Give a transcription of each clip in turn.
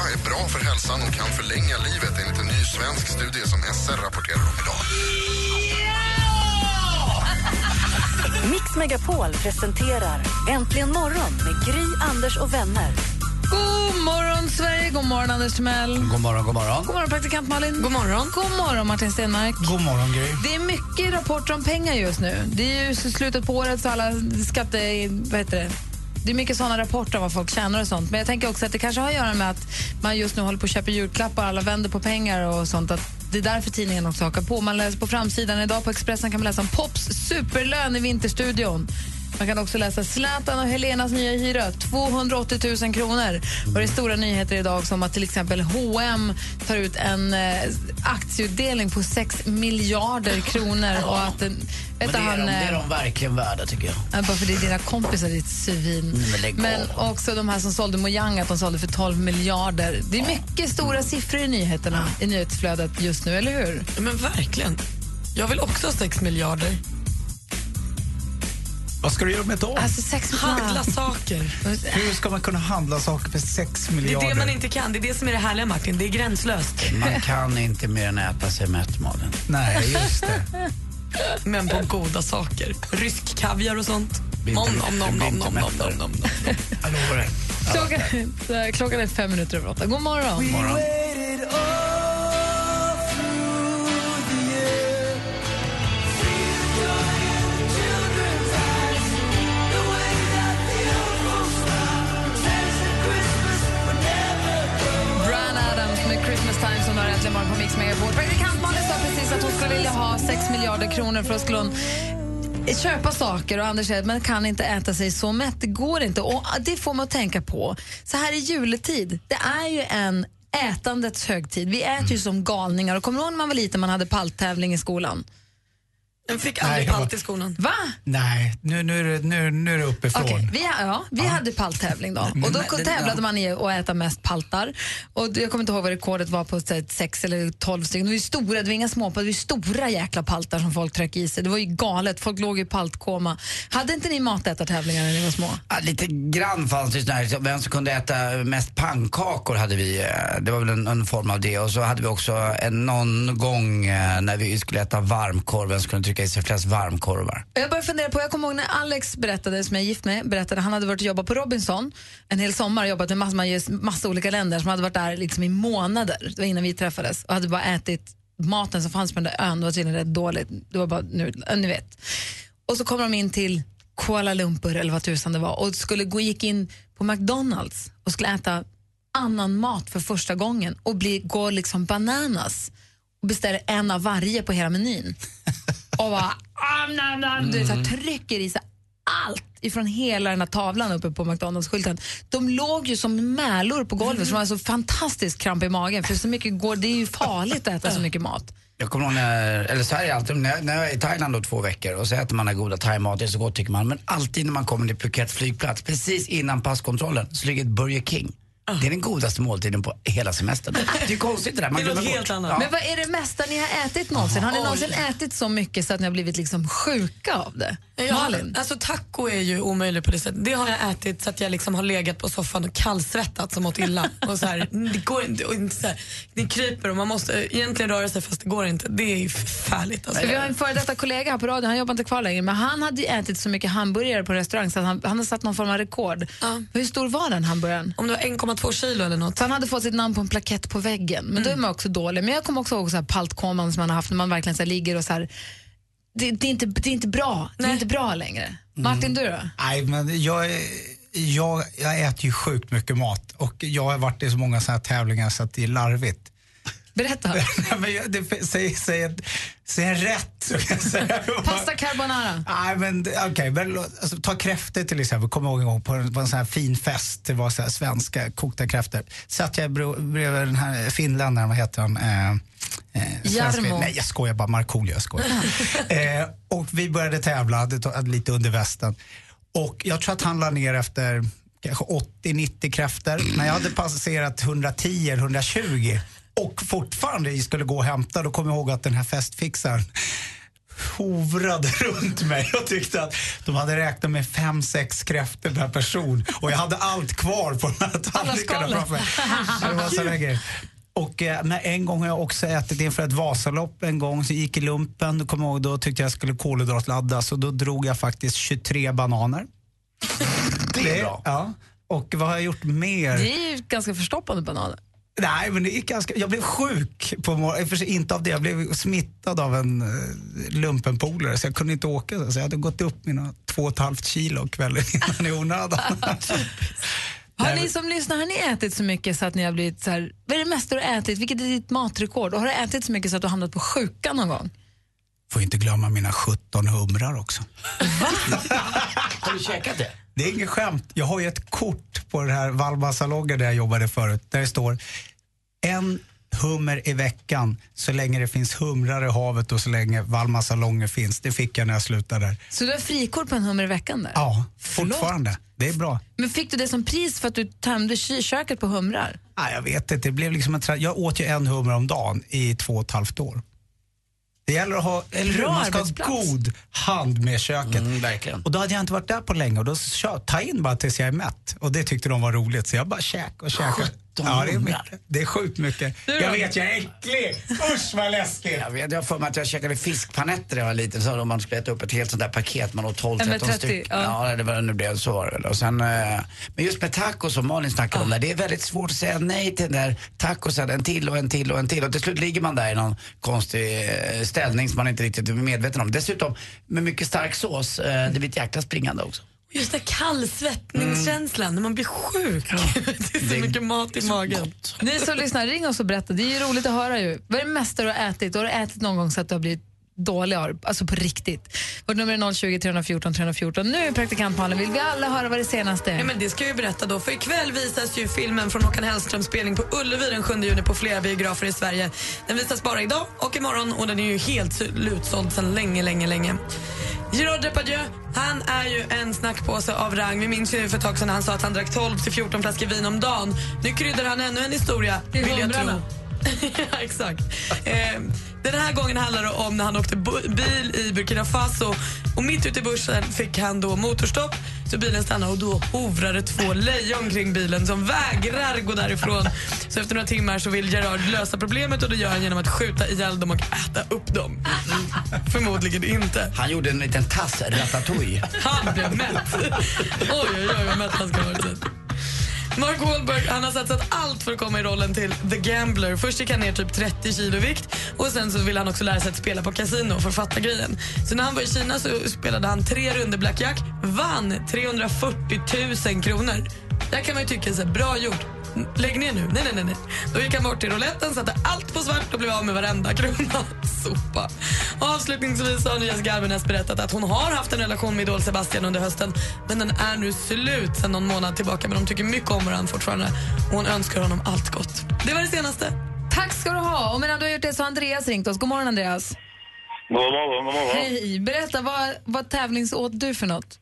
sola är bra för hälsan och kan förlänga livet enligt en ny svensk studie som SR rapporterar om idag. Mix Megapol presenterar Äntligen morgon med Gry, Anders och vänner. God morgon, Sverige! God morgon, Anders Timell. God morgon, god morgon. God morgon, praktikant Malin. God morgon, God morgon Martin Stenmark. God morgon, Gry. Det är mycket rapporter om pengar just nu. Det är ju slutet på året, så alla skatte... Vad heter det? Det är mycket såna rapporter om vad folk tjänar och sånt. Men jag tänker också att det kanske har att göra med att man just nu håller på att köpa julklappar, alla vänder på pengar och sånt. Att det är därför tidningen också hakar på. Man läser på framsidan idag på Expressen kan man läsa om Pops superlön i Vinterstudion. Man kan också läsa Zlatan och Helenas nya hyra, 280 000 kronor. Och det är stora nyheter idag som att till exempel H&M tar ut en eh, aktieutdelning på 6 miljarder kronor. Och att, Men vet det, är han, de, det eh, är de verkligen värda, tycker jag. Ja, Bara för det är dina kompisar, ditt svin. men lägg Men av. också de här som sålde Mojang, att de sålde för 12 miljarder. Det är mycket stora siffror i nyheterna, i nyhetsflödet just nu, eller hur? Men verkligen. Jag vill också ha 6 miljarder. Vad ska du göra med dem? Alltså sex Handla saker. Hur ska man kunna handla saker för 6 Det är miljarder? det man inte kan. Det är det som är det härliga, Martin. Det är gränslöst. Man kan inte mer än äta sig mätt, Malin. Nej, just det. Men på goda saker. Rysk kaviar och sånt. Nom, nom, nom, nom, nom, nom, nom, nom. Klockan, så här, klockan är fem minuter över åtta. God morgon. morgon. Mix Megapol. Praktikant Malin sa precis att hon skulle vilja ha 6 miljarder kronor för att skulle hon köpa saker och Anders säger att man kan inte äta sig så mätt. Det går inte. Och det får man att tänka på. Så här i juletid, det är ju en ätandets högtid. Vi äter ju som galningar. Och kommer du ihåg när man var liten man hade palttävling i skolan? Jag fick aldrig Nej, palt i skolan. Va? Nej, nu, nu, är det- nu, nu är det uppifrån. Okej, vi, ja, vi hade palttävling då. Och då men- tävlade man i att äta mest paltar. Och jag kommer inte ihåg vad rekordet var på så här, sex eller tolv stycken. Det var ju stora, det var inga små, det var ju stora jäkla paltar som folk tryckte i sig. Det var ju galet, folk låg i paltkoma. Hade inte ni matätartävlingar när ni var små? Ja, lite grann fanns det sån här, vem som kunde äta mest pannkakor hade vi. eh, Det var väl en, en form av det. Och så hade vi också en, någon gång eh, när vi skulle äta varmkorv, vem som kunde trycka i sig flest varmkorvar. Jag började fundera på, jag kommer ihåg när Alex berättade, som jag är gift med, berättade, han hade varit och jobbat på Robinson en hel sommar och jobbat med massa, massa, olika länder som hade varit där liksom i månader, det var innan vi träffades, och hade bara ätit maten som fanns på den där ön, det var tydligen rätt dåligt, det var bara nudlar, ni vet. Och så kommer de in till Kuala Lumpur eller vad tusan det var och skulle gå, gick in på McDonalds och skulle äta annan mat för första gången och bli, går liksom bananas och beställer en av varje på hela menyn. Och bara, am, nam, nam, du vet, så här, trycker i sig allt ifrån hela den här tavlan uppe på McDonalds-skylten. De låg ju som mälor på golvet, så de var så fantastiskt kramp i magen. För så mycket går, det är ju farligt att äta så mycket mat. Jag kommer ihåg när, eller så här är det alltid, när, när jag är i Thailand då två veckor och så äter man den goda thaimat, det är så gott tycker man. Men alltid när man kommer till Phuket flygplats, precis innan passkontrollen, så ligger ett Burger King. Det är den godaste måltiden på hela semestern. Det är konstigt det där. Man Det glömmer helt bort. annat. Ja. Men vad är det mesta ni har ätit någonsin? Har ni någonsin ätit så mycket så att ni har blivit liksom sjuka av det? Har, Malin? alltså taco är ju omöjligt på det sättet. Det har jag ätit så att jag liksom har legat på soffan och kallsvettats och mått illa. Och så här, det går inte, och inte så här, det kryper och man måste egentligen röra sig fast det går inte. Det är ju förfärligt. Alltså. Vi har en före detta kollega här på radion, han jobbar inte kvar längre, men han hade ju ätit så mycket hamburgare på restaurang så att han, han har satt någon form av rekord. Ja. Hur stor var den hamburgaren? Om det var 1,2 kilo eller något. Så han hade fått sitt namn på en plakett på väggen. Men då är man också dålig. Men jag kommer också ihåg så här paltkoman som man har haft när man verkligen så här ligger och så här, det, det, är inte, det är inte bra. Det är Nej. inte bra längre. Martin, du då? Nej, men jag, är- jag, jag äter ju sjukt mycket mat och jag har varit i så många såna här tävlingar så att det är larvigt. Berätta. Det, säg, säg, säg en rätt så kan jag säga. Pasta carbonara. Nej men okej, låt- alltså, ta kräftor till exempel. Kommer ihåg en gång på en, på en sån här fin fest, det var så här svenska kokta kräftor. Satt jag bredvid den här finländaren, vad heter han? Eh, Eh, Jarmo. Nej, jag skojar bara. Markoolio, jag skojar. eh, och vi började tävla, tog- lite under västen. Och jag tror att han la ner efter kanske 80-90 kräftor. När jag hade passerat 110 eller 120 och fortfarande skulle gå och hämta, då kom jag ihåg att den här festfixaren hovrade runt mig och tyckte att de hade räknat med fem, sex kräftor per person och jag hade allt kvar på de här tallrikarna framför mig. Det var sådana grejer. Och eh, men en gång har jag också ätit inför ett Vasalopp en gång, så gick i lumpen, då kommer jag ihåg, då tyckte jag skulle kolhydratladda så då drog jag faktiskt 23 bananer. Det är bra. Ja. Och vad har jag gjort mer? Det är ju ganska förstoppande bananer. Nej, men det gick ganska... Jag blev sjuk på morgonen. För sig Inte av det. Jag blev smittad av en uh, lumpenpolare så jag kunde inte åka. Så jag hade gått upp mina två och ett halvt kilo kvällen innan i onödan. Har ni som lyssnar, har ni ätit så mycket så att ni har blivit så här, vad är det mesta du har ätit? Vilket är ditt matrekord? Och har du ätit så mycket så att du har hamnat på sjukan någon gång? Får inte glömma mina 17 humrar också. Har du käkat det? Det är inget skämt. Jag har ju ett kort på den här Valma salonger där jag jobbade förut. Där det står en hummer i veckan så länge det finns humrar i havet och så länge Valma salonger finns. Det fick jag när jag slutade där. Så du har frikort på en hummer i veckan där? Ja, fortfarande. Det är bra. Men fick du det som pris för att du tömde köket på humrar? Nej, jag vet inte. Det blev liksom en tra- jag åt ju en hummer om dagen i två och ett halvt år. Det gäller att ha, eller man ska ha god hand med köket. Mm, verkligen. Och då hade jag inte varit där på länge och då sa ta in bara tills jag är mätt. Och det tyckte de var roligt så jag bara käk och käk. 17 Ja, det är, mycket. det är sjukt mycket. Jag vet, jag är äcklig! Usch vad läskigt! Jag, vet, jag har för mig att jag käkade fiskpanetter när jag var liten. Så om man skulle äta upp ett helt sånt där paket, man åt 12 En med 13 30, stycken. ja. Ja. det var det nu blev, så var det väl. Och sen, eh, men just med tacos som Malin snackade om där, det är väldigt svårt att säga nej till den där tacosen, en till och en till och en till. Och till slut ligger man där i någon konstig eh, ställning som man inte riktigt är medveten om. Dessutom med mycket stark sås, eh, det blir ett jäkla springande också. Just den kallsvettningskänslan när man blir sjuk. det är så Det- mycket mat i magen. Ni som lyssnar, ring oss och berätta. Det är ju roligt att höra ju. Vad är det mesta du har ätit? Och har du ätit någon gång så att du har blivit dålig av? Alltså på riktigt. Vårt nummer är 020 314 314. Nu är praktikant Malin. Vill vi alla höra vad det senaste Ja, är? men det ska ju berätta då. För ikväll visas ju filmen från Håkan Hellströms spelning på Ullevi den 7 juni på flera biografer i Sverige. Den visas bara idag och imorgon och den är ju helt slutsåld sedan länge, länge, länge. Gerard Depardieu, han är ju en snackpåse av rang. Vi minns ju för ett tag sedan han sa att han drack 12 till 14 flaskor vin om dagen. Nu kryddar han ännu en historia, vill jag tro. ja, exakt. Eh, den här gången handlar det om när han åkte bil i Burkina Faso och mitt ute i bussen fick han då motorstopp så bilen stannade och då hovrade två lejon kring bilen som vägrar gå därifrån. Så efter några timmar så vill Gerard lösa problemet och det gör han genom att skjuta ihjäl dem och äta upp dem. Förmodligen inte. Han gjorde en liten tass ratatouille. Han blev mätt. Oj, oj, oj vad mätt han ska ha varit. Mark Wahlberg han har satsat allt för att komma i rollen till The Gambler. Först gick han ner typ 30 kilo i vikt och sen så ville han också lära sig att spela på kasino för att fatta grejen. Så när han var i Kina så spelade han tre runder blackjack, vann 340 000 kronor. Där kan man ju tycka så här, bra gjort. Lägg ner nu. Nej, nej, nej. Då gick han bort till rouletten, satte allt på svart och blev av med varenda krona. Sopa. Och avslutningsvis har Jessica Almenäs berättat att hon har haft en relation med Idol Sebastian under hösten men den är nu slut sedan någon månad tillbaka men de tycker mycket om varandra fortfarande och hon önskar honom allt gott. Det var det senaste. Tack ska du ha. Och medan du har gjort det så har Andreas ringt oss. God morgon Andreas. God morgon, god morgon. Hej. Berätta, vad, vad tävlingsåt du för något?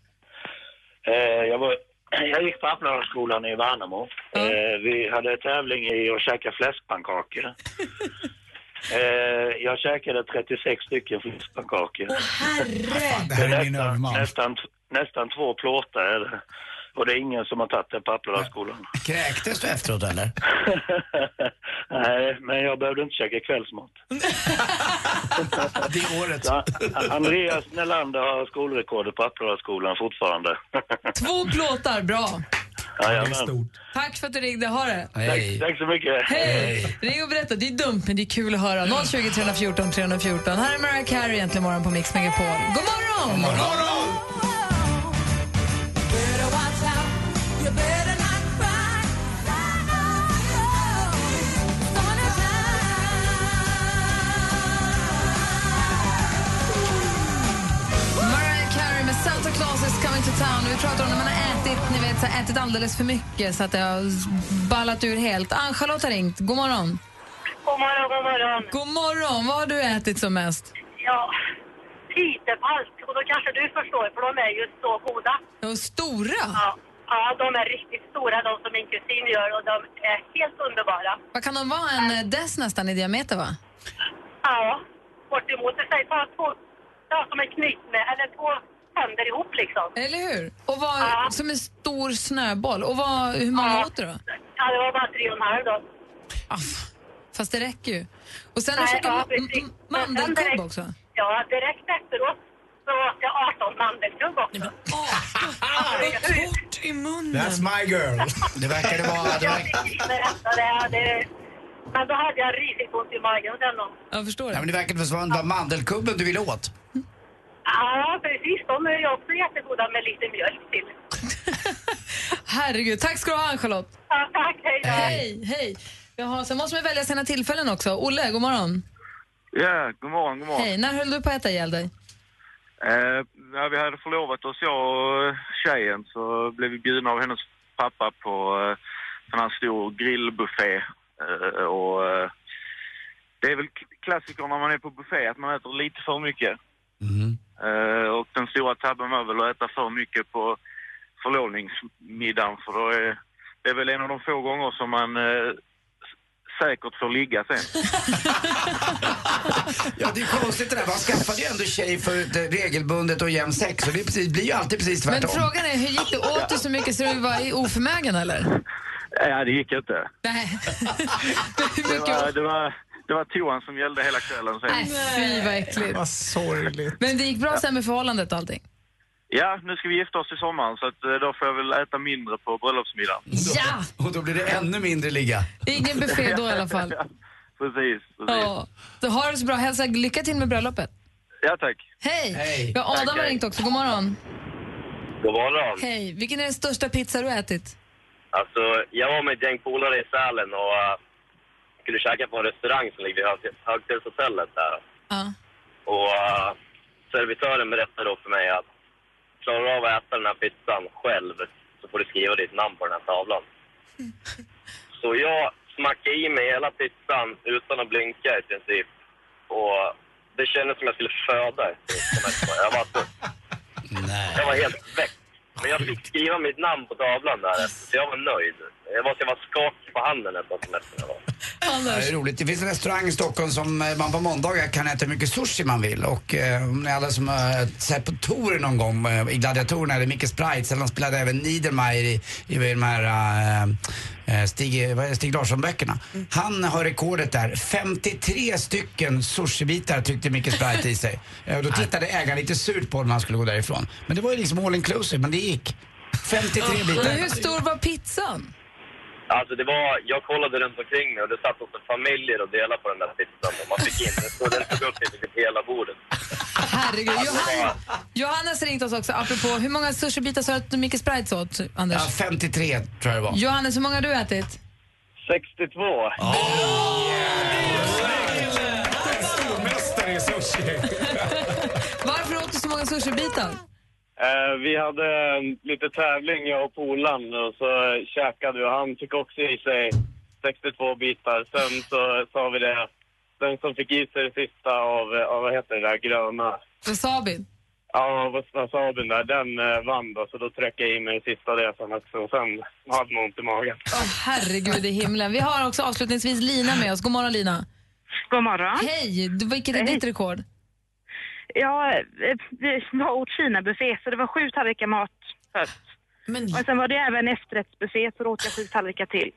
Eh, jag, var, jag gick på Appeladaskolan i Värnamo. Eh, vi hade tävling i att käka fläskpannkakor. eh, jag käkade 36 stycken fläskpannkakor. Det här är min nästan, överman. nästan, nästan två plåtar är det. Och det är ingen som har tagit det på Appeladaskolan. Kräktes du efteråt eller? Nej, men jag behövde inte käka kvällsmat. Det är året. Så, Andreas Nelander har skolrekordet på Appeladaskolan fortfarande. Två plåtar, bra. Jajamän. stort. Tack för att du ringde. Ha det. Hej. Tack så mycket. Hej! Ring och berätta. Det är dumt, men det är kul att höra. 020 314 314. Här är Mariah Carey egentligen morgon på Mix Megapol. God morgon! Mariah ätit, ni vet, så här, ätit alldeles för mycket så att det har ballat ur helt. Ann-Charlotte har ringt. God morgon. God morgon, god morgon. God morgon, vad har du ätit som mest? Ja, pitepalt. Och då kanske du förstår, för de är ju så goda. De stora? Ja, ja de är riktigt stora, de som min kusin gör. Och de är helt underbara. Vad kan de vara? En eh, dess nästan i diameter, va? Ja, bortemot. Säger bara två, ja, som en knytnäve, eller två tänder ihop liksom. Eller hur? Och vad, Som en stor snöboll. Och vad, hur många Ja. åt du då? Ja, det var bara tre och en halv då. Fast det räcker ju. Och sen har du käkat ja, Men mandelkubb direkt- också. Ja, direkt efteråt så åt jag 18 mandelkubb också. Vad torrt i munnen. That's my girl. Det verkade vara... Det det, det, men då hade jag riktigt ont i magen sen då. Jag förstår Ja, men det verkade som att det var mandelkubben du ville åt. Ja, precis. De är ju också jättegoda med lite mjölk till. Herregud, tack ska du ha Charlotte. Ja, tack, hej då. Hej, hej. Jaha, sen måste man välja sina tillfällen också. Olle, god morgon. Ja, god morgon, god morgon. Hej, när höll du på att äta ihjäl dig? Eh, när vi hade förlovat oss, jag och tjejen, så blev vi bjudna av hennes pappa på eh, sån här stor grillbuffé. Eh, och eh, det är väl klassiker när man är på buffé, att man äter lite för mycket. Eh, och den stora tabben var väl att äta för mycket på förlovningsmiddagen, för då är det är väl en av de få gånger som man eh, säkert får ligga sen. Ja, det är konstigt det där. Man skaffade ju ändå tjej för ett, eh, regelbundet och jämn sex. Och det precis, blir ju alltid precis Men tvärtom. frågan är, hur gick det? Åt du så mycket så du var i oförmögen eller? Ja, det gick inte. Nej. Det var, det var, det var toan som gällde hela kvällen sen. Nej, fy vad äckligt. Vad sorgligt. Men det gick bra sen med förhållandet och allting? Ja, nu ska vi gifta oss i sommaren så att, eh, då får jag väl äta mindre på bröllopsmiddagen. Ja! Och då blir det ännu mindre ligga. Ingen buffé då i alla fall. Precis, precis. Ja. Så har det så bra. Hälsa lycka till med bröllopet. Ja, tack. Hej! Hej. Ja, Adam Tack, har hej. ringt också. God morgon. God morgon. Hej. Vilken är den största pizza du har ätit? Alltså, jag var med ett gäng polare i Sälen och uh, skulle käka på en restaurang som ligger vid Hög- Högfjällshotellet där. Ja. Och uh, servitören berättade då för mig att klarar du av att äta den här pizzan själv så får du skriva ditt namn på den här tavlan. Så jag smackade i mig hela pizzan utan att blinka i princip. Och det kändes som jag skulle föda. Jag var, så, jag var helt väck. Men jag fick skriva mitt namn på tavlan där så jag var nöjd. Jag var, jag var skakig på handen nästan som efter jag var. Ja, det är roligt. Det finns en restaurang i Stockholm som eh, man på måndagar kan äta hur mycket sushi man vill. Och eh, om ni alla som har sett på Tor någon gång eh, i Gladiatorerna eller Micke Sprites eller de spelade även Niedermayer i, i de här eh, Stig, Stig Larsson-böckerna. Han har rekordet där. 53 stycken sushibitar tyckte Micke Sprite i sig. Och då tittade ägaren lite surt på när han skulle gå därifrån. Men det var ju liksom all inclusive, men det gick. 53 bitar. Hur stor var pizzan? Alltså det var, jag kollade runt omkring mig och det satt också familjer och delade på den där pizzan och man fick in, stod- den tog upp typ hela bordet. Herregud. Alltså, Johanna, var- Johannes ringt oss också apropå hur många sushibitar sa du att Micke Sprites åt, Anders? Ja, 53 tror jag det var. Johannes, hur många har du ätit? 62. Stormästare i sushi. Varför åt du så många sushibitar? Eh, vi hade lite tävling, jag och polaren, och så käkade vi och han fick också i sig 62 bitar. Sen så sa vi det, den som fick i sig det sista av, eh, av vad heter det där, gröna, Wasabin? ja, vad- wasabin där, den eh, vann då, så då tryckte jag i mig det sista sen också. Och sen hade man ont i magen. Åh, herregud i himlen. Vi har också avslutningsvis Lina med oss. God morgon Lina. God morgon. Hej! Du, vilket är Hej. ditt rekord? Ja, eh, vi var åt Kina-buffé så det var sju tallrikar mat först. Och sen var det även efterrättsbuffé så då åt jag sju tallrikar till.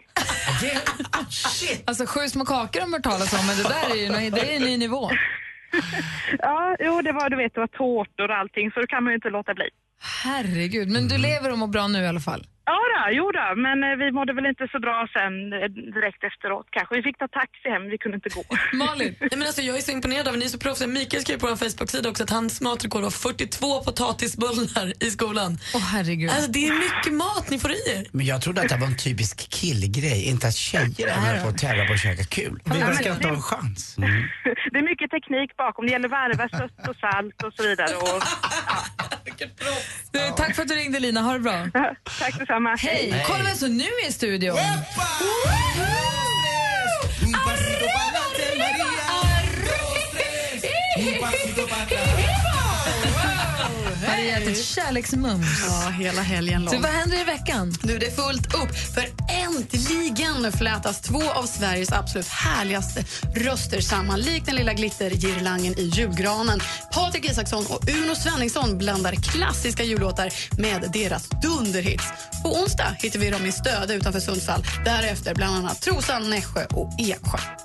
Alltså sju små kakor har man hört talas om, men det där är ju det är en ny nivå. Ja, jo det var du vet, det var tårtor och allting så då kan man ju inte låta bli. Herregud, men du lever och mår bra nu i alla fall? Ja då, jo då, men eh, vi mådde väl inte så bra sen eh, direkt efteråt kanske. Vi fick ta taxi hem, vi kunde inte gå. Malin? Nej, men alltså, jag är så imponerad av er. Ni är så proffsiga. Mikael skrev på vår Facebook-sida också att hans matrekord var 42 potatisbullar i skolan. Åh herregud. Alltså, det är mycket mat ni får i er. Men jag trodde att det var en typisk killgrej, inte att tjejer är på att tävla på att käka kul. Vi verkar inte ha en chans. Det är mycket teknik bakom. Det gäller att varva sött och salt och så vidare. Och, Vilket. Tack för att du ringde Lina, ha det bra. Tack detsamma. Hej. Hej. Kolla vem som nu är i studion. Har du gett ett kärleksmums? Ja, hela helgen lång. Så vad händer i veckan? Nu är det fullt upp. För äntligen flätas två av Sveriges absolut härligaste röster samman likt den lilla glittergirlangen i julgranen. Patrik Isaksson och Uno Svenningsson blandar klassiska jullåtar med deras dunderhits. På onsdag hittar vi dem i Stöde utanför Sundsvall. Därefter bland annat Trosan, Nässjö och Eksjö.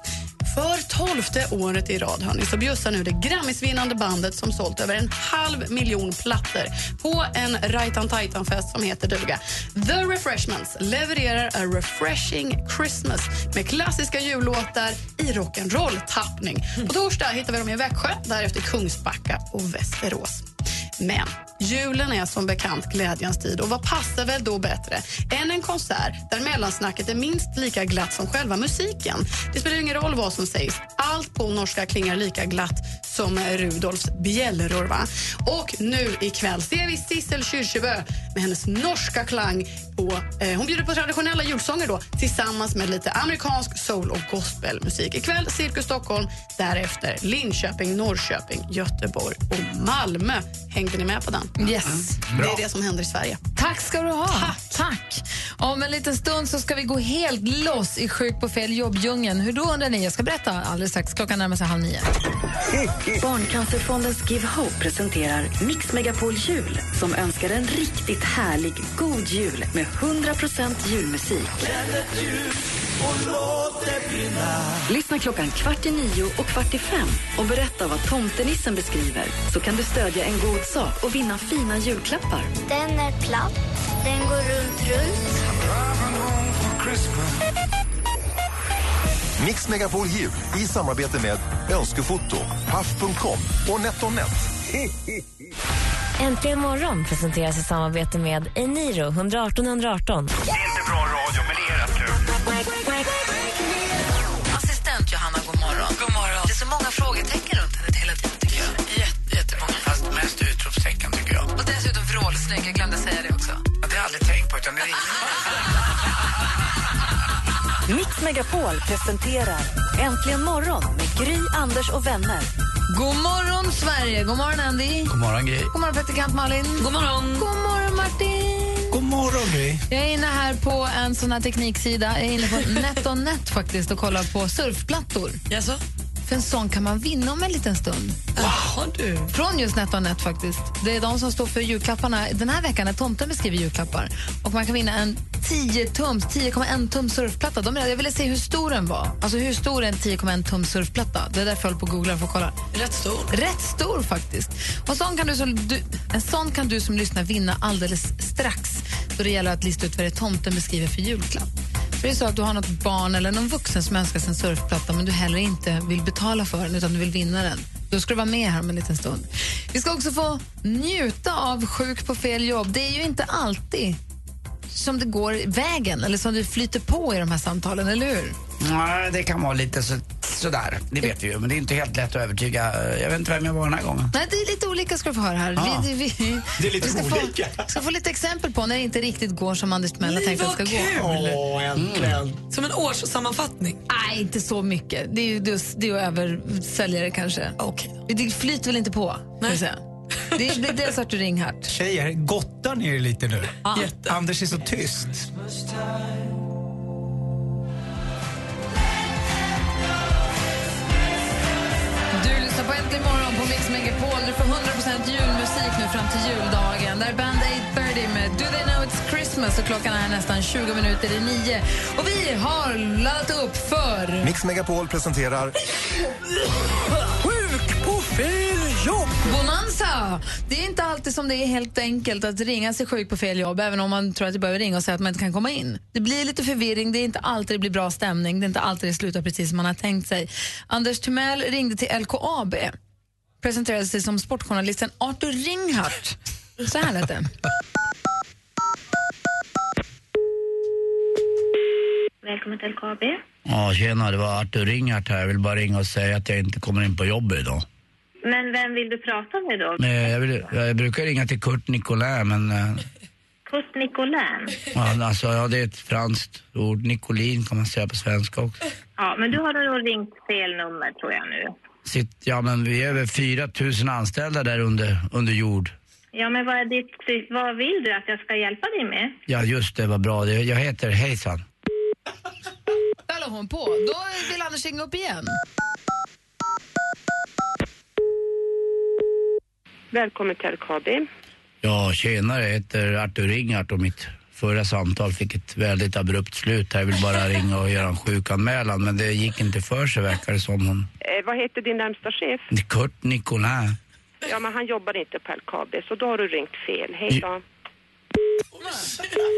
För tolfte året i rad hörni, så bjussar nu det Grammisvinnande bandet som sålt över en halv miljon plattor på en Rajtan Tajtan-fest som heter duga. The Refreshments levererar A Refreshing Christmas med klassiska jullåtar i rock'n'roll-tappning. På torsdag hittar vi dem i Växjö, därefter Kungsbacka och Västerås. Men julen är som bekant glädjens tid och vad passar väl då bättre än en konsert där mellansnacket är minst lika glatt som själva musiken. Det spelar ingen roll vad som sägs. Allt på norska klingar lika glatt som Rudolfs bjällror. Va? Och nu ikväll ser vi Sissel Kyrkjebø med hennes norska klang. På, eh, hon bjuder på traditionella julsånger då, tillsammans med lite amerikansk soul och gospelmusik. Ikväll Cirkus Stockholm, därefter Linköping, Norrköping, Göteborg och Malmö. Hängde ni med på den? Yes. Det är det som händer i Sverige. Tack ska du ha. Tack. Om en liten stund så ska vi gå helt loss i Sjuk på fel jobb-djungeln. Hur då undrar ni? Jag ska berätta alldeles strax. Klockan närmar sig halv nio. Barncancerfondens Give Hope presenterar Mix Megapol Jul som önskar en riktigt härlig, god jul med 100% julmusik. Lyssna klockan kvart i nio och kvart i fem och berätta vad tomtenissen beskriver så kan du stödja en god sak och vinna fina julklappar. Den är platt, den går runt, runt. Mix Megapol Jul i samarbete med Önskefoto, Paff.com och NetOnNet. Äntligen morgon presenteras i samarbete med Eniro 118 118. Det är inte bra radio, men det är rätt morgon. Det är så många frågetecken runt henne hela tiden, tycker jag. Jätte, jättemånga, fast mest utropstecken tycker jag. Och dessutom vrålsnygg. Jag glömde säga det också. Ja, det har jag aldrig tänkt på, utan det är Mix Megapol presenterar Äntligen morgon med Gry, Anders och vänner. God morgon, Sverige! God morgon, Andy. God morgon, Gry. God morgon, praktikant Malin. God morgon. God morgon, Martin. God morgon, Gry. Jag är inne här på en sån här tekniksida. Jag är inne på NetOnNet faktiskt och kollar på surfplattor. Jaså? För en sån kan man vinna om en liten stund. Jaha, du. Från just NetOnNet faktiskt. Det är de som står för julklapparna. Den här veckan är tomten beskriver julklappar. Och man kan vinna en 10 tums, 10,1 tums surfplatta. De, jag ville se hur stor den var. Alltså hur stor är en 10,1 tums surfplatta? Det är därför jag håller på googla för att kolla. Rätt stor. Rätt stor faktiskt. Och sån kan du som, du, en sån kan du som lyssnar vinna alldeles strax då det gäller att lista ut vad det tomten beskriver för julklapp. För det är så att du har något barn eller någon vuxen som önskar sig en surfplatta men du heller inte vill betala för den utan du vill vinna den. Då ska du vara med här om en liten stund. Vi ska också få njuta av Sjuk på fel jobb. Det är ju inte alltid som det går vägen eller som det flyter på i de här samtalen, eller hur? Nej, det kan vara lite så, sådär, det vet vi ju. Men det är inte helt lätt att övertyga. Jag vet inte vem jag var den här gången. Nej, det är lite olika ska du få höra här. Ja. Vi, vi, Det är lite vi ska olika. Få, ska få lite exempel på när det inte riktigt går som Anders Timell har tänkt att det ska gå. Åh, äntligen. Som en årssammanfattning? Nej, inte så mycket. Det är ju det är, att översälja det kanske. Okay. Det flyter väl inte på, säga. Det är, det Artur Ringhardt. Tjejer, gottar ni er lite nu? Ja. Anders är så tyst. Du lyssnar på Äntligen morgon på Mix Megapol. Du får 100% julmusik nu fram till juldagen. Där är Band 830 med Do They Know It's Christmas och klockan är nästan 20 minuter i nio. Och vi har laddat upp för... Mix Megapol presenterar Det är inte alltid som det är helt enkelt att ringa sig sjuk på fel jobb även om man tror att det behöver ringa och säga att man inte kan komma in. Det blir lite förvirring, det är inte alltid det blir bra stämning, det är inte alltid det slutar precis som man har tänkt sig. Anders Timell ringde till LKAB, presenterade sig som sportjournalisten Arthur Ringhardt. Så här lät det. Välkommen till LKAB. Ja, tjena, det var Artur Ringart här. Jag vill bara ringa och säga att jag inte kommer in på jobbet idag. Men vem vill du prata med då? Eh, Jag, vill, jag brukar ringa till Kurt Nicolin, men eh, Kurt Nicolin. ja, alltså, ja, det är ett franskt ord. Nicolin kan man säga på svenska också. Ja, men du har nog ringt fel nummer tror jag nu. Sitt, ja, men vi är över 4 000 anställda där under, under jord. Ja, men vad, är ditt, vad vill du att jag ska hjälpa dig med? Ja, just det, vad bra. Jag heter Hejsan. Där la hon på. Då vill Anders ringa upp igen. Välkommen till LKAB. Ja, tjenare, jag heter Artur Ringart och mitt förra samtal fick ett väldigt abrupt slut. Jag vill bara ringa och göra en sjukanmälan, men det gick inte för sig verkar det som. Hon... Eh, vad heter din närmsta chef? Kurt Nicolin. Ja, men han jobbar inte på LKAB, så då har du ringt fel. Hej då.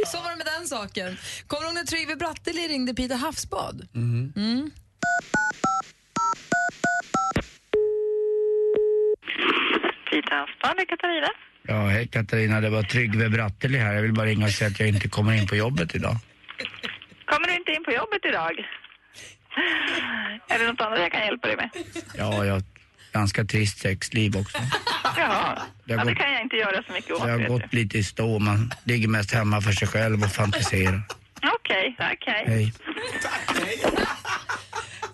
Så var det med den saken. Kommer du ihåg när Trygve Bratteli ringde Peter Havsbad? Mm. Mm. Haspan, det är Katarina. Ja, hej Katarina, det var Tryggve Bratteli här. Jag vill bara ringa och säga att jag inte kommer in på jobbet idag. Kommer du inte in på jobbet idag? Är det något annat jag kan hjälpa dig med? Ja, jag har ganska trist sexliv också. Jaha, Det ja, det gått- kan jag inte göra så mycket åt. Det har gått lite i stå. Man ligger mest hemma för sig själv och fantiserar. du. Okej, okej. Hej.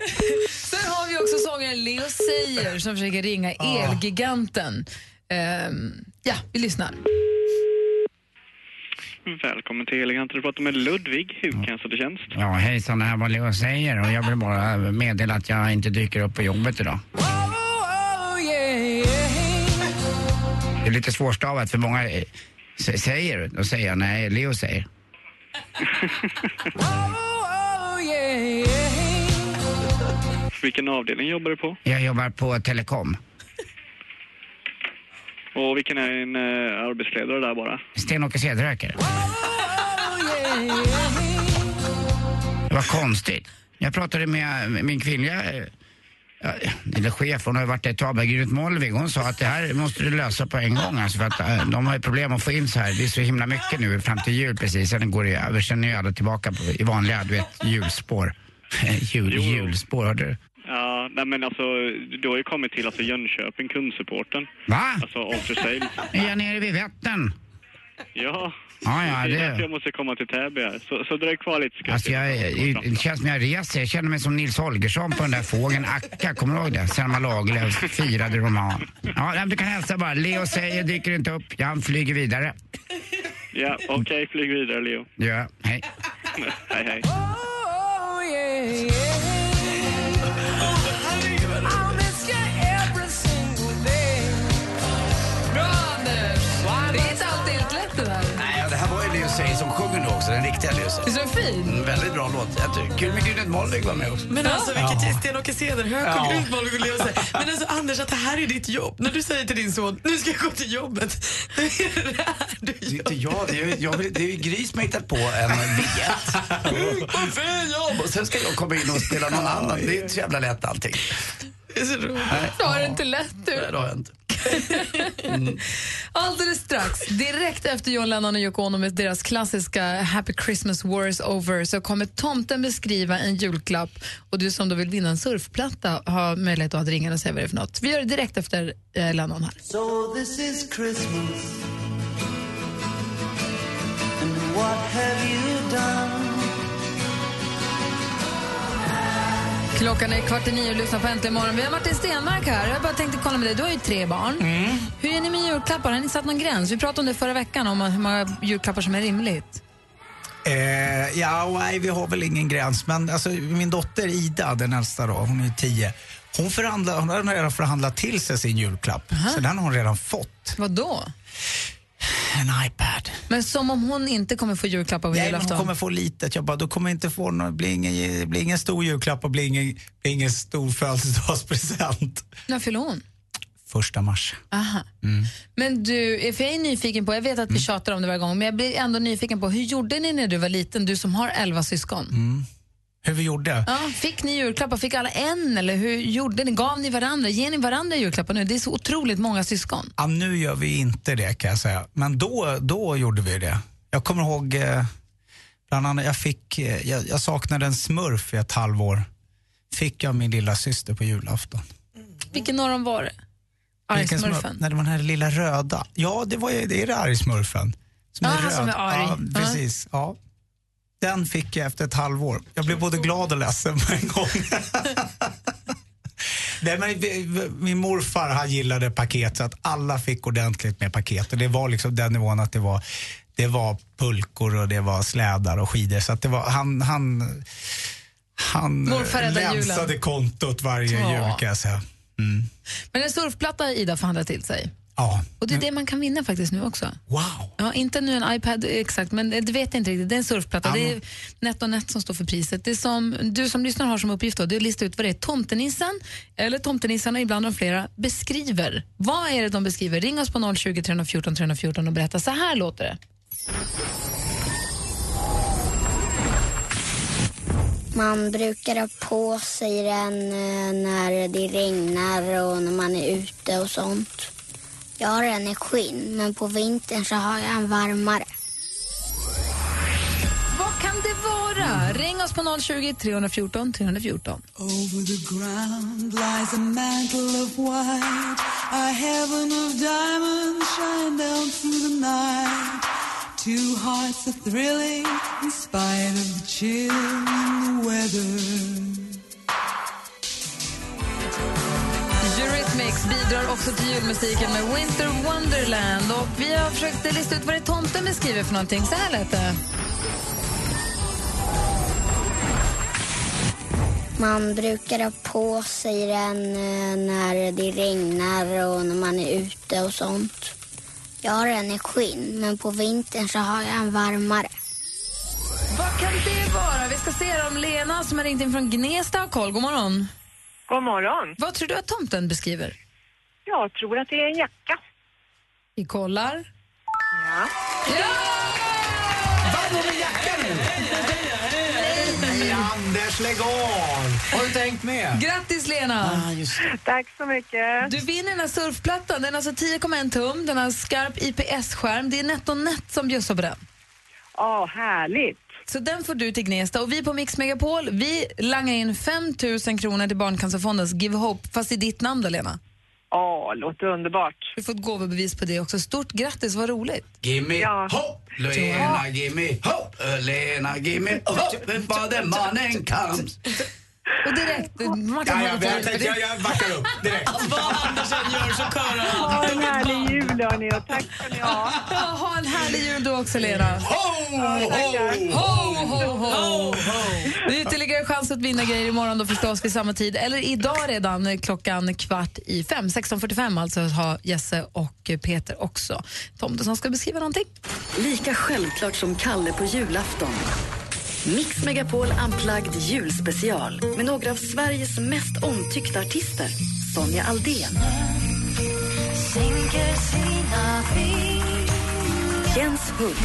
Sen har vi också sångaren Leo Seijer som försöker ringa Elgiganten. Ehm, ja, vi lyssnar. Välkommen till Eleganten. Du pratar med Ludvig. Hur kan jag tjänst? Ja, hejsan, det här var Leo säger och jag vill bara meddela att jag inte dyker upp på jobbet idag. Det är lite svårstavat för många eh, säger, då säger jag nej, Leo säger. Vilken avdelning jobbar du på? Jag jobbar på Telekom. Och vilken är din eh, arbetsledare där bara? Sten-Åke Cederöker. Det var konstigt. Jag pratade med min kvinnliga eh, ja, eller chef, hon har ju varit ett tag, men Grynet Molvig, hon sa att det här måste du lösa på en gång alltså, för att eh, de har ju problem att få in så här. Det är så himla mycket nu fram till jul precis, sen går det över, sen är alla tillbaka på, i vanliga, du vet, julspår. Jul, julspår, hörde du? Ja, nej men alltså, du har ju kommit till alltså Jönköping, kundsupporten. Va? Alltså after sales. Är jag nere vid Vättern? Ja. Ja, ja, det är därför jag måste komma till Täby här. Så, så dröj kvar lite ska Alltså jag, är- det känns som jag reser. Jag känner mig som Nils Holgersson på den där fågeln Akka. Kommer du ihåg det? Selma Lagerlöfs firade roman. Ja, du kan hälsa bara. Leo säger dyker inte upp. Han flyger vidare. Ja, okej, flyg vidare Leo. Ja, hej. hej, hej. Bra sjunger nu också. Den riktiga säger. Visst är den fin? Mm, väldigt bra låt. Jag tycker- Kul med Grynet Molvig var med också. Men alltså vilket Ja. ja. Sten-Åke Cederhök Ja. och Grytmål och Leo säger. Men alltså Anders att det här är ditt jobb. När du säger till din son, nu ska jag gå till jobbet. Det är det här du Det är inte jag. Det är, jag vill, det är ju Gry som har hittat på en biljett. Vad fel jobb! Och sen ska jag komma in och spela någon annan. Det är inte så jävla lätt allting. Det är så roligt. Du har det inte lätt du. Nej, det har jag inte. Alldeles strax, direkt efter John Lennon och Yoko Ono med deras klassiska Happy Christmas War is over så kommer tomten beskriva en julklapp och du som då vill vinna en surfplatta har möjlighet att ringa och säga vad det är för något. Vi gör det direkt efter eh, Lennon här. So this is Christmas. And what have you done? Klockan är kvart i nio och lyssnar på Äntligen morgon. Vi har Martin Stenmark här. Jag bara tänkte kolla med dig. Du har ju tre barn. Hur är ni med julklappar? Har ni satt någon gräns? Vi pratade om det förra veckan, om hur många julklappar som är rimligt. Eh, ja, nej, vi har väl ingen gräns. Men alltså, min dotter Ida, den äldsta då, hon är tio. Hon, hon har redan förhandlat till sig sin julklapp. Så den har hon redan fått. Vad då? En iPad. Men som om hon inte kommer få julklappar på Nej, men hon julafton. kommer få litet. Jag bara, då kommer inte få någon, blir ingen, blir ingen stor julklapp och blir ingen, blir ingen stor födelsedagspresent. När fyller hon? Första mars. Aha. Mm. Men du, för jag är nyfiken på, jag vet att vi tjatar om det varje gång, men jag blir ändå nyfiken på, hur gjorde ni när du var liten, du som har elva syskon? Mm. Hur vi gjorde? Ja, fick ni julklappar? Fick alla en? Eller hur gjorde ni? Gav ni varandra? Ger ni varandra julklappar nu? Det är så otroligt många syskon. Ja, nu gör vi inte det kan jag säga. Men då, då gjorde vi det. Jag kommer ihåg, eh, bland annat, jag, fick, eh, jag, jag saknade en smurf i ett halvår. Fick jag min lilla syster på julafton. Vilken av dem var det? Argsmurfen? Nej, det var den här lilla röda. Ja, det, var, det är argsmurfen. Som Ah, är röd. som är arg. Ja, Ja. precis. Ja. Den fick jag efter ett halvår. Jag blev både glad och ledsen på en gång. Nej, men, min morfar han gillade paket så att alla fick ordentligt med paket. Och det var liksom den nivån att det var, det var pulkor och det var slädar och skidor. Så att det var, han, han, han Morfar räddar julen. länsade kontot varje Ja. jul kan jag säga. Mm. Men en surfplatta Ida förhandlat till sig. Ja. Och det är det man kan vinna faktiskt nu också. Wow! Ja, inte nu en iPad exakt, men det vet jag inte riktigt. Det är en surfplatta. Ja, Det är NetOnNet som står för priset. Det som du som lyssnar har som uppgift då, det är att lista ut vad det är tomtenissen, eller tomtenissarna, ibland de flera, beskriver. Vad är det de beskriver? Ring oss på 020 314 314 och berätta. Så här låter det. Man brukar ha på sig den eh, när det regnar och när man är ute och sånt. Jag har den i skinn, men på vintern så har jag en varmare. Vad kan det vara? Ring oss på 020 314 314. Over the ground lies a mantle of white, a heaven of diamonds shine down through the night. Two hearts are thrilling in spite of the chill in the weather. Eurythmics bidrar också till julmusiken med Winter Wonderland. Och vi har försökt lista ut vad det är tomten beskriver för någonting. Så här lät det. Man brukar ha på sig den eh, när det regnar och när man är ute och sånt. Jag har den i skinn, men på vintern så har jag en varmare. Vad kan det vara? Vi ska se om Lena som har ringt in från Gnesta har koll. God morgon. God morgon. Vad tror du att tomten beskriver? Jag tror att det är en jacka. Vi kollar. Ja. Vad med jackan nu? Nej, Anders, lägg av! Har du tänkt med? Grattis Lena! Tack så mycket. Du vinner den här surfplattan. Den är alltså 10,1 tum. Den har skarp IPS-skärm. Det är NetOnNet som bjussar på den. Ja, härligt. Så den får du till Gnesta. Och vi på Mix Megapol, vi langar in 5 000 kronor till Barncancerfondens Give Hope, fast i ditt namn då, Lena. Ja, låter underbart. Du får ett gåvobevis på det också. Stort grattis, vad roligt. Gimme hopp, Lena, gimme hopp, Lena, gimme hopp, vad den mannen kan. Och direkt, man Ja, kan ja, jag, jag, jag backar upp direkt. Vad Anders än gör så körar han. Ha en härlig jul hörni och tack ska ni ha. Ja, ha en härlig jul du också, Lena. Ho, Ho, ho, ho. Det är ytterligare chans att vinna grejer imorgon då förstås vid samma tid. Eller idag redan klockan kvart i fem. 16.45 alltså har Jesse och Peter också. Tomte som ska beskriva någonting. Lika självklart som Kalle på julafton. Mix Megapol Unplugged julspecial med några av Sveriges mest omtyckta artister. Sonja Aldén. Jens Hult.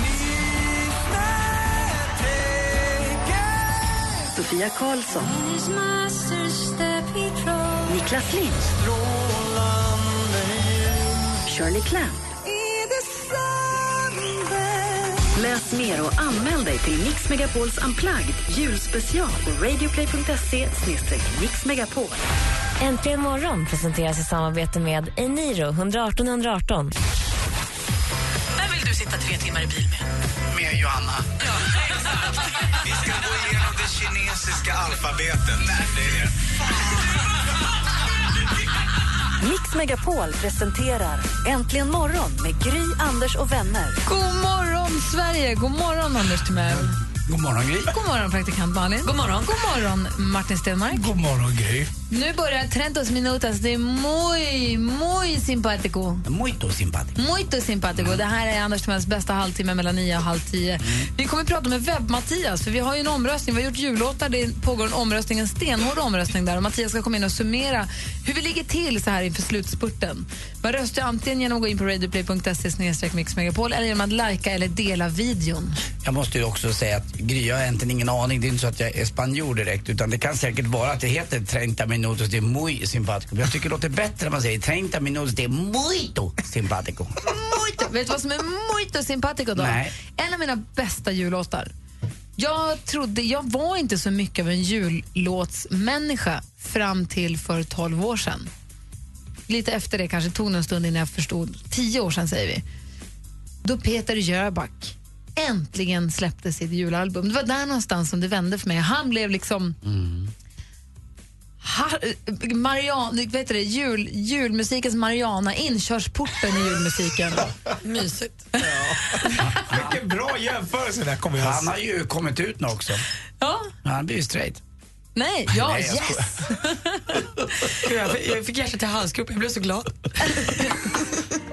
Sofia Karlsson. Niklas Lind. Shirley Clamp. Läs mer och anmäl dig till Mix Megapols Unplugged julspecial på radioplay.se mixmegapol. Äntligen morgon presenteras i samarbete med Eniro 118 118. Vem vill du sitta tre timmar i bil med? Med Johanna. Vi ska gå igenom det kinesiska alfabetet. Nej, det är det. Mix Megapol presenterar Äntligen morgon med Gry, Anders och vänner. God morgon, Sverige! God morgon, Anders Timell. God morgon, Gry. God morgon, praktikant Malin. God morgon. God morgon, Martin Stenmark. God morgon, Gry. Nu börjar 30 minutos. Det är muy, muy simpático. Muito simpatico. Muito simpático. Det här är Anders Timells bästa halvtimme mellan 9 och halv 10. Vi kommer att prata med Webb-Mattias, för vi har ju en omröstning. Vi har gjort jullåtar, det pågår en omröstning, en stenhård omröstning där. Och Mattias ska komma in och summera hur vi ligger till så här inför slutspurten. Man röstar antingen genom att gå in på radioplay.se mixmegapol eller genom att lajka eller dela videon. Jag måste ju också säga att Gry, jag har egentligen ingen aning. Det är inte så att jag är spanjor direkt. Utan det kan säkert vara att det heter 30 minutos de muy simpatico. Men jag tycker det låter bättre när man säger 30 minutos de muito simpatico. Muito. Vet du vad som är muito simpatico då? Nej. En av mina bästa jullåtar. Jag trodde, jag var inte så mycket av en jullåtsmänniska fram till för 12 år sedan. Lite efter det kanske, tog en stund innan jag förstod. 10 år sedan säger vi. Då Peter Jöback äntligen släppte sitt julalbum. Det var där någonstans som det vände för mig. Han blev liksom Har, Marian, det? Jul, julmusikens Mariana, inkörsporten i julmusiken. Mysigt. Vilken bra jämförelse där kommer jag Han har ju kommit ut nu också. Ja. Han blir ju straight. Nej, ja, Nej, jag yes! Jag fick, jag fick hjärtat till halsgrop, jag blev så glad.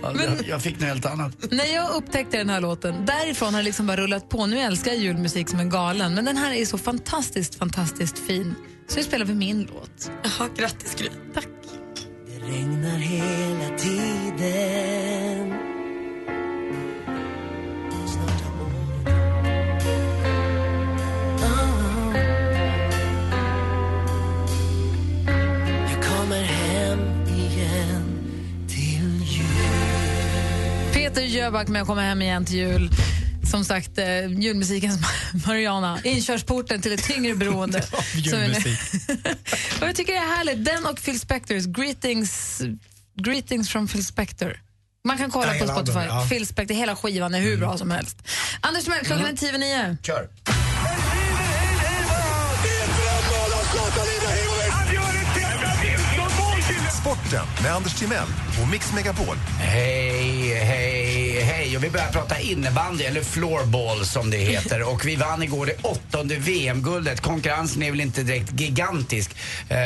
jag, jag fick något helt annat. När jag upptäckte den här låten, därifrån har det liksom bara rullat på. Nu älskar jag julmusik som en galen, men den här är så fantastiskt, fantastiskt fin. Så nu spelar vi min låt. Jaha, grattis Gry. Tack. Det regnar hela tiden. Jag kommer Peter Jöback med att komma hem igen till jul. Som sagt, eh, julmusikens Mariana. Inkörsporten till ett tyngre beroende. Julmusik. och jag tycker det är härligt. Den och Phil Spectors Greetings, greetings from Phil Spector. Man kan kolla på Spotify. albumet, ja. Phil Spector, hela skivan är hur bra som helst. Anders Timell, klockan är tio över nio. Kör. Sporten med Anders Timell och Mix Megapol. Hej, hej, hej. Och vi börjar prata innebandy, eller floorball som det heter. Och vi vann igår det åttonde VM-guldet. Konkurrensen är väl inte direkt gigantisk. Eh,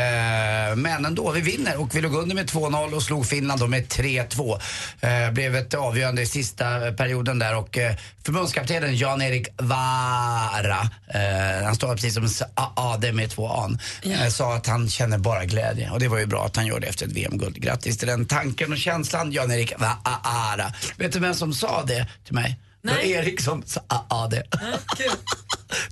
men ändå, vi vinner. Och vi låg under med 2-0 och slog Finland då med 3-2. Eh, blev ett avgörande i sista perioden där. Och eh, förbundskaptenen Jan-Erik Vara, eh, han står precis som AD med två an, eh, sa att han känner bara glädje. Och det var ju bra att han gör det efter ett VM-guld. Grattis till den tanken och känslan, Jan-Erik Vara. Vet du vem som sa det till mig? Det var Nej. Erik som sa AD.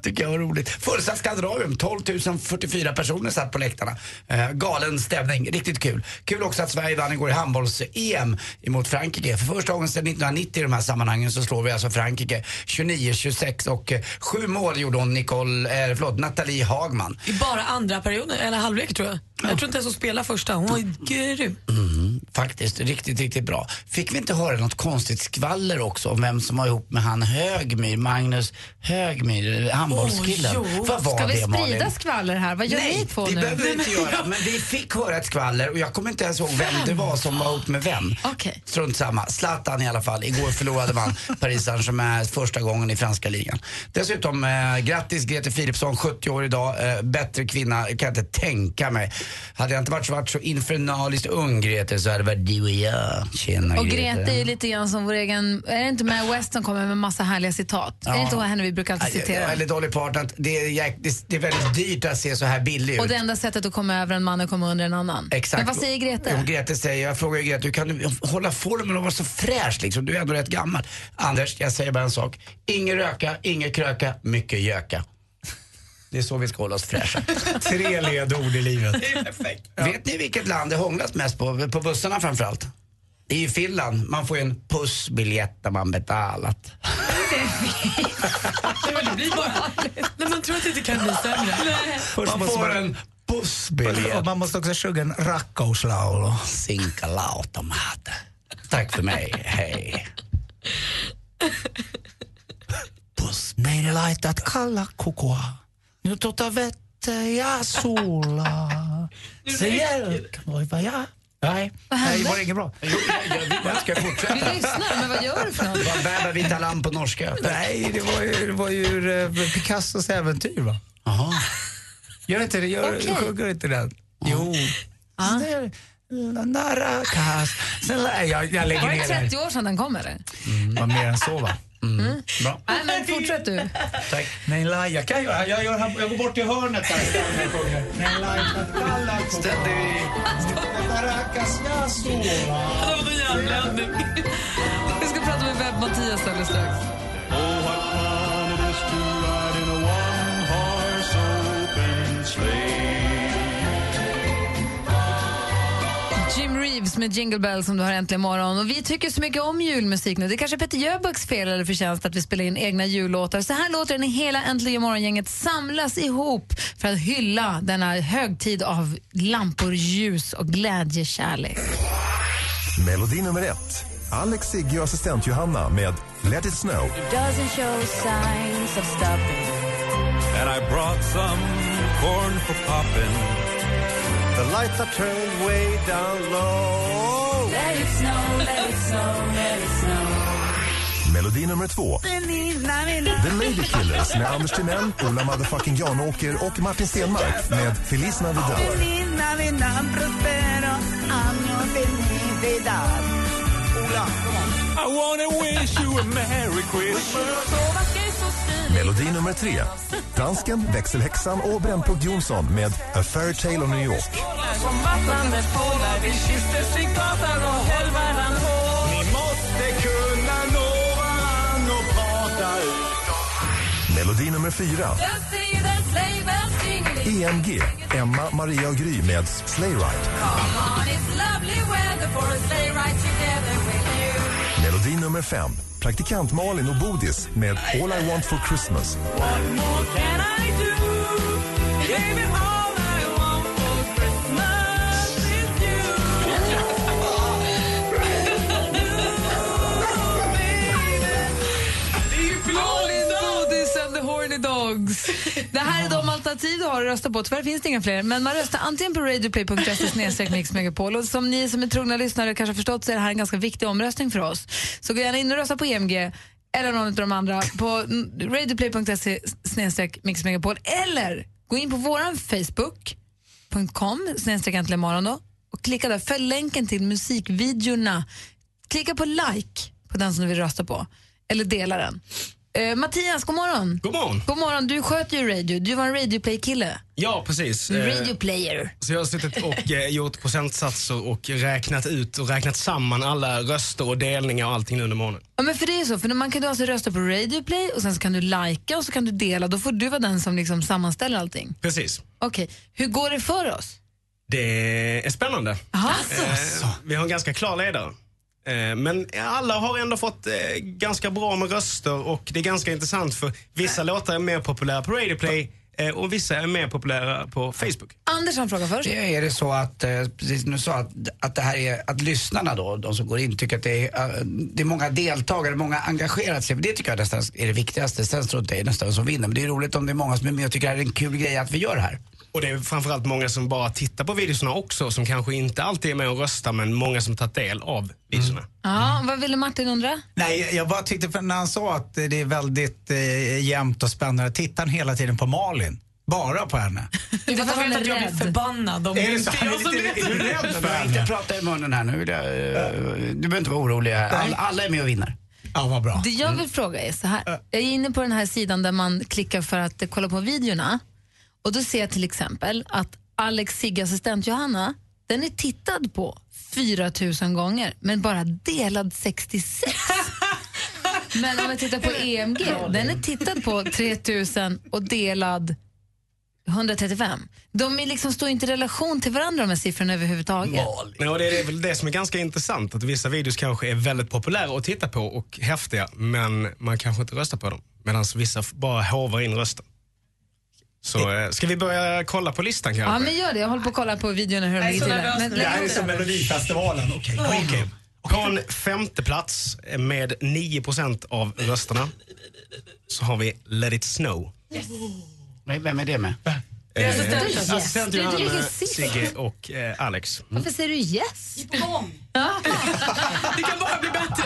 Tycker jag var roligt. Fullsatt Skandinavium, 12 044 personer satt på läktarna. Eh, galen stämning, riktigt kul. Kul också att Sverige vann igår i handbolls-EM emot Frankrike. För första gången sedan 1990 i de här sammanhangen så slår vi alltså Frankrike 29-26 och eh, sju mål gjorde hon Nicole, eh, förlåt, Nathalie Hagman. I bara andra perioden, eller halvlek tror jag. Jag tror inte ens hon spelade första. Hon var grym. Mm, faktiskt, riktigt, riktigt bra. Fick vi inte höra något konstigt skvaller också om vem som var ihop med han Högmyr, Magnus Högmyr, handbollskillen? Jo. Vad var Ska vi det sprida Malin? skvaller här? Vad gör Nej, ni två det nu? behöver vi inte göra. Men vi fick höra ett skvaller och jag kommer inte ens ihåg vem det var som var ihop med vem. Okej. Strunt samma. Zlatan i alla fall. Igår förlorade man Paris Saint-Germain första gången i franska ligan. Dessutom, eh, grattis Grete Philipsson, 70 år idag. Eh, bättre kvinna kan jag inte tänka mig. Hade jag inte varit så, varit så infernaliskt ung Grete så hade det varit du och jag. Tjena Och Grete är ju lite grann som vår egen, är det inte Mae West som kommer med massa härliga citat? Är det inte henne vi brukar alltid citera? Eller Dolly Parton. att Det är, jäk- det är- det är väldigt dyrt att se så här billig ut. Och det enda sättet att komma över en man är att komma under en annan. Exakt. Men vad säger Grete? Jo, Grete säger, jag frågar ju Grete, hur kan du hålla formen och vara så fräsch liksom? Du är ändå rätt gammal. Anders, jag säger bara en sak. Ingen röka, ingen kröka, mycket göka. Det är så vi ska hålla oss fräscha. Tre ledord i livet. Vet ni vilket land det hånglas mest på? På bussarna framförallt? Det är ju Finland. Man får ju en pussbiljett när man betalat. Det blir bara... Nej, man tror att det inte kan bli sämre. Man får en pussbiljett. Och man måste också sjunga en rakkauslaulu. Sinkalautomat. Tack för mig, hej. Meidän laitat kalla kokoa. Nyt ota vettä ja suolaa. Se jälkeen voi vajaa. Nej, nej, det var inget bra. Jo, jag, jag, jag ska fortsätta. Vi lyssnar, men vad gör du för något? Vad bävar vita lamm på norska? Nej, det var ju, det var ju ur Picassos äventyr va? Jaha. Gör inte det? Gör, Okej. Sjunger inte den? Jo. Nära kast. Snälla, jag, jag lägger Var det ner den. 30 år sedan den kom eller? Mm, var mer än så va? Mm. Bra. Nej, men fortsätt du. Tack. Nej, la, jag kan göra. Jag, gör, jag går bort till hörnet här. Jag sjunger. Nej, la, kalla kokoa. Ständig. Jag. Vi ska prata med Webb-Mattias alldeles strax. Reeves med Jingle Bells som du har äntligen morgon. Och vi tycker så mycket om julmusik nu. Det är kanske är Peter Jöbacks fel eller förtjänst att vi spelar in egna jullåtar. Så här låter det när hela Äntligen morgongänget samlas ihop för att hylla denna högtid av lampor, ljus och glädjekärlek. Melodi nummer ett. Alex Sigge och assistent Johanna med Let it snow. Doesn't show signs of stopping. And I brought some corn for popping. The lights are turned way down low. Let it snow, let it snow, let it snow. Melodi nummer två. The Lady Killers med Anders Timell, Ola motherfucking Janåker och Martin Stenmark med Feliz Navidad. I wanna wish you a merry Christmas. Melodi nummer tre. Dansken, växelhäxan och Brännpunkt Jonsson med A Fairy Tale of New York. Som vattnande fåglar, vi kysstes i gatan och höll varann. Ni måste kunna nå varann och prata ut. Melodi nummer fyra. EMG, Emma, Maria och Gry med Sleigh Ride. Melodi nummer fem. Praktikant Malin och Bodis med All I Want For Christmas. What more can I do? Baby, Dogs. Det här är de alternativ du har att rösta på. Tyvärr finns det inga fler. Men man röstar antingen på radioplay.se snedstreck Mix Megapol. Och som ni som är trogna lyssnare kanske har förstått så är det här en ganska viktig omröstning för oss. Så gå gärna in och rösta på EMG eller någon av de andra på radioplay.se snedstreck Mix Megapol. Eller gå in på vår Facebook.com Äntligen morgon och klicka där. Följ länken till musikvideorna. Klicka på like på den som du vill rösta på. Eller dela den. Eh, Mattias, god morgon. God morgon. God morgon. Du sköter ju radio. Du var en radioplay-kille. Ja, precis. Eh, Radioplayer. Så jag har suttit och eh, gjort procentsatser och räknat ut och räknat samman alla röster och delningar och allting nu under morgonen. Ja, men för det är så, för man kan du alltså rösta på Radioplay och sen så kan du lajka och så kan du dela. Då får du vara den som liksom sammanställer allting. Precis. Okej, hur går det för oss? Det är spännande. Eh, vi har en ganska klar ledare. Eh, Men alla har ändå fått eh, ganska bra med röster och det är ganska intressant för vissa låtar är mer populära på Radioplay eh, och vissa är mer populära på Facebook. Anders har en fråga först. Är det så att, eh, precis som du sa, att, att det här är, att lyssnarna då, de som går in, tycker att det är, eh, det är många deltagare, många engagerat sig. Det tycker jag nästan är det viktigaste. Sen tror jag att det är nästan som vinner. Men det är roligt om det är många som är med och tycker att det är en kul grej att vi gör det här. Och det är framförallt många som bara tittar på videorna också som kanske inte alltid är med och röstar men många som tagit del av videorna. Ja, vad ville Martin undra? Nej, jag bara tyckte för när han sa att det är väldigt eh, jämnt och spännande, tittar han hela tiden på Malin? Bara på henne? Det är för att han vet att jag blir förbannad om Är det så? jag som Är du rädd Du för behöver inte prata i munnen här nu. Vill jag, eh, du behöver inte vara orolig här. Alla, är med och vinner. Ja, vad bra. Det jag vill fråga är så här. Jag är inne på den här sidan där man klickar för att kolla på videorna. Och då ser jag till exempel att Alex Sigge assistent Johanna, den är tittad på 4 000 gånger, men bara delad 66. men om jag tittar på EMG, den är tittad på 3 000 och delad 135. De är liksom, står inte i relation till varandra de här siffrorna överhuvudtaget. Ja, det är väl det som är ganska intressant. Att vissa videos kanske är väldigt populära att titta på och häftiga men man kanske inte röstar på dem. Medan vissa bara hovar in rösten. Så eh, ska vi börja kolla på listan kanske? Ja, men gör det. Jag håller på att kolla på videorna hur de ligger till. Men Det här är som det. Melodifestivalen. Okej, Okej. På en femte plats med 9% av rösterna så har vi Let it snow. Nej, vem är det med? Eh, assistent. Yes. Assistent Du Johanna. Sigge och eh, Alex. Varför säger du yes? Det kan bara bli bättre.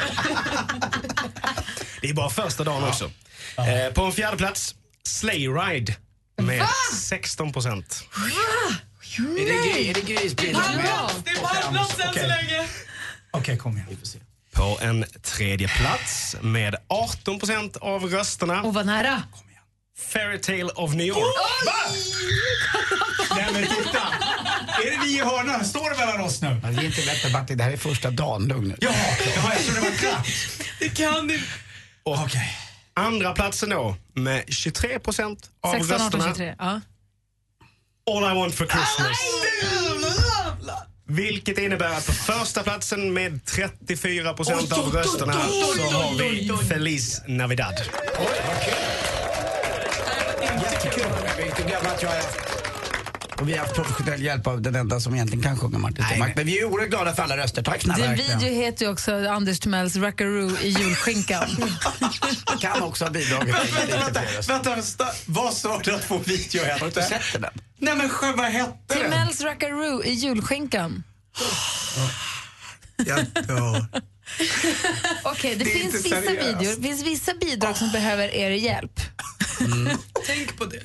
Det är bara första dagen också. Eh, på en fjärde plats, Sleigh Ride med 16 procent. Är det, är det är... Det är pallplats än så länge. Okej, kom igen. På en tredje plats med 18 procent av rösterna. Och vad nära. Fairy Tale of New York. Nej men titta! Är det vi i hörnan? Står det mellan oss nu? Ja, det är inte lätt Martin, det här är första dagen. Lugn nu. Ja, ja jag trodde det var klart. Det kan du. Och andra platsen då med 23 procent av 16, 18, rösterna. 23. Ja. All I want for Christmas. Vilket innebär att på första platsen med 34 procent av rösterna så har vi Feliz Navidad. Jättekul. Jag vill inte glömma att jag är... Och vi har haft professionell hjälp av den enda som egentligen kan sjunga Martin Stenmarck. Men vi är oerhört glada för alla röster. Tack snälla. Din video heter ju också Anders Timells Rackaroo i julskinkan. Kan också ha bidragit röster. Vänta, vänta, vad sa du att få video Har du inte hette? sett den? Nej men sjö, vad hette den? Timells Rackaroo i julskinkan. Jag dör. Okej, det, Det finns vissa seriöst. videor, det finns vissa bidrag som behöver er hjälp. Tänk på det.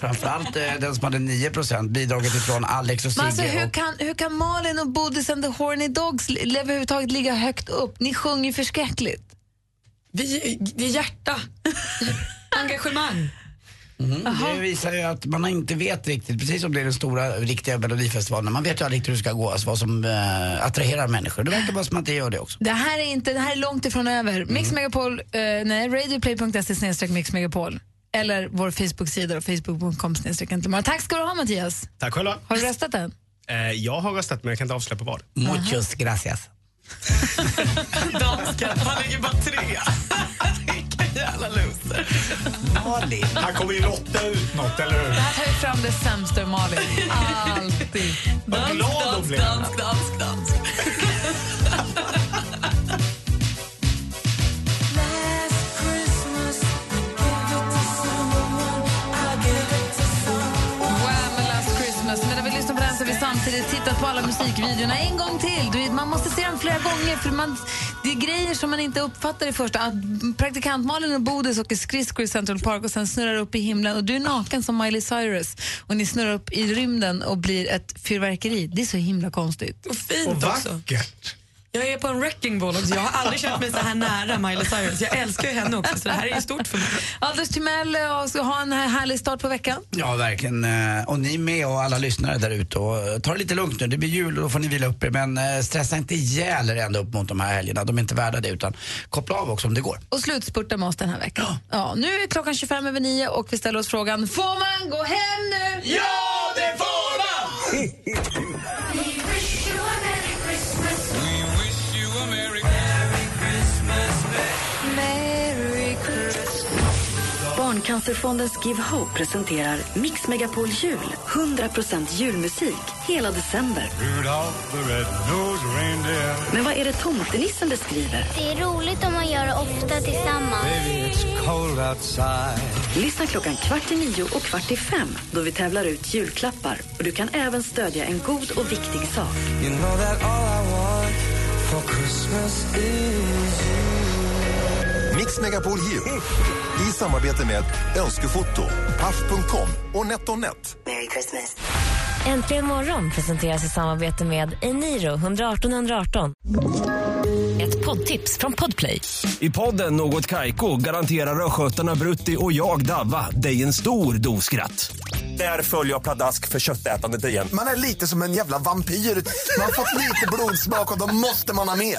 Framförallt eh, den som hade 9% bidraget ifrån Alex och Men alltså, Sigge. hur, och, kan, hur kan Malin och Bodis and the Horny Dogs överhuvudtaget ligga högt upp? Ni sjunger ju förskräckligt. Vi, det är hjärta. Engagemang. Mhm, det visar ju att man inte vet riktigt, precis som det är den stora riktiga melodifestivalen, man vet ju aldrig riktigt hur det ska gå, alltså vad som eh, attraherar människor. Det verkar bara som att det gör det också. Det här är, inte, det här är långt ifrån över. Mix Megapol, eh, nej, radioplay.se snedstreck Mix Megapol. Eller vår Facebook-sida, facebook.com. Tack ska du ha Mattias. Tack själva. Har du röstat än? Eh, jag har röstat men jag kan inte avslöja på vad. Muchos gracias. Dansken, han ligger bara trea. Vilken jävla loser. Malin. Han kommer ju lotta ut något, eller hur? Det här tar ju fram det sämsta ur Malin. Alltid. Hon blev. Dansk, dansk, dansk. Samtidigt tittat på alla musikvideorna en gång till. Du, vet, man måste se dem flera gånger för man, det är grejer som man inte uppfattar i första. Att praktikant Malin och Bodis åker skridskor i Central Park och sen snurrar upp i himlen och du är naken som Miley Cyrus och ni snurrar upp i rymden och blir ett fyrverkeri. Det är så himla konstigt. Och fint Och också. Jag är på en wrecking ball också. Jag har aldrig känt mig så här nära Miley Cyrus. Jag älskar ju henne också, så det här är ju stort för mig. Anders Timell eh, ska ha en härlig start på veckan. Ja, verkligen. Eh, Och ni med och alla lyssnare där ute. Och eh, Ta det lite lugnt nu, det blir jul och då får ni vila upp er. Men stressa inte ihjäl er ända upp mot de här helgerna. De är inte värda det, utan koppla av också om det går. Och slutspurta med oss den här veckan. Ja. nu är klockan 25 över 9 och vi ställer oss frågan, får man gå hem nu? Ja, det får man! Barncancerfondens Give Hope presenterar Mix Megapol Jul. 100% julmusik hela december. Men vad är det tomtenissen beskriver? Det är roligt om man gör det ofta tillsammans. Baby, Lyssna klockan kvart i nio och kvart i fem då vi tävlar ut julklappar. Och du kan även stödja en god och viktig sak. You know Mix Megapol Jul. I samarbete med Önskefoto, Paff.com och NetOnNet. Merry Christmas. Äntligen morgon presenteras i samarbete med Eniro 118 118. Ett poddtips från Podplay. I podden Något Kaiko garanterar östgötarna Brutti och jag, Davva, dig en stor dos skratt. Där följer jag pladask för köttätandet igen. Man är lite som en jävla vampyr. Man har fått lite blodsmak och då måste man ha mer.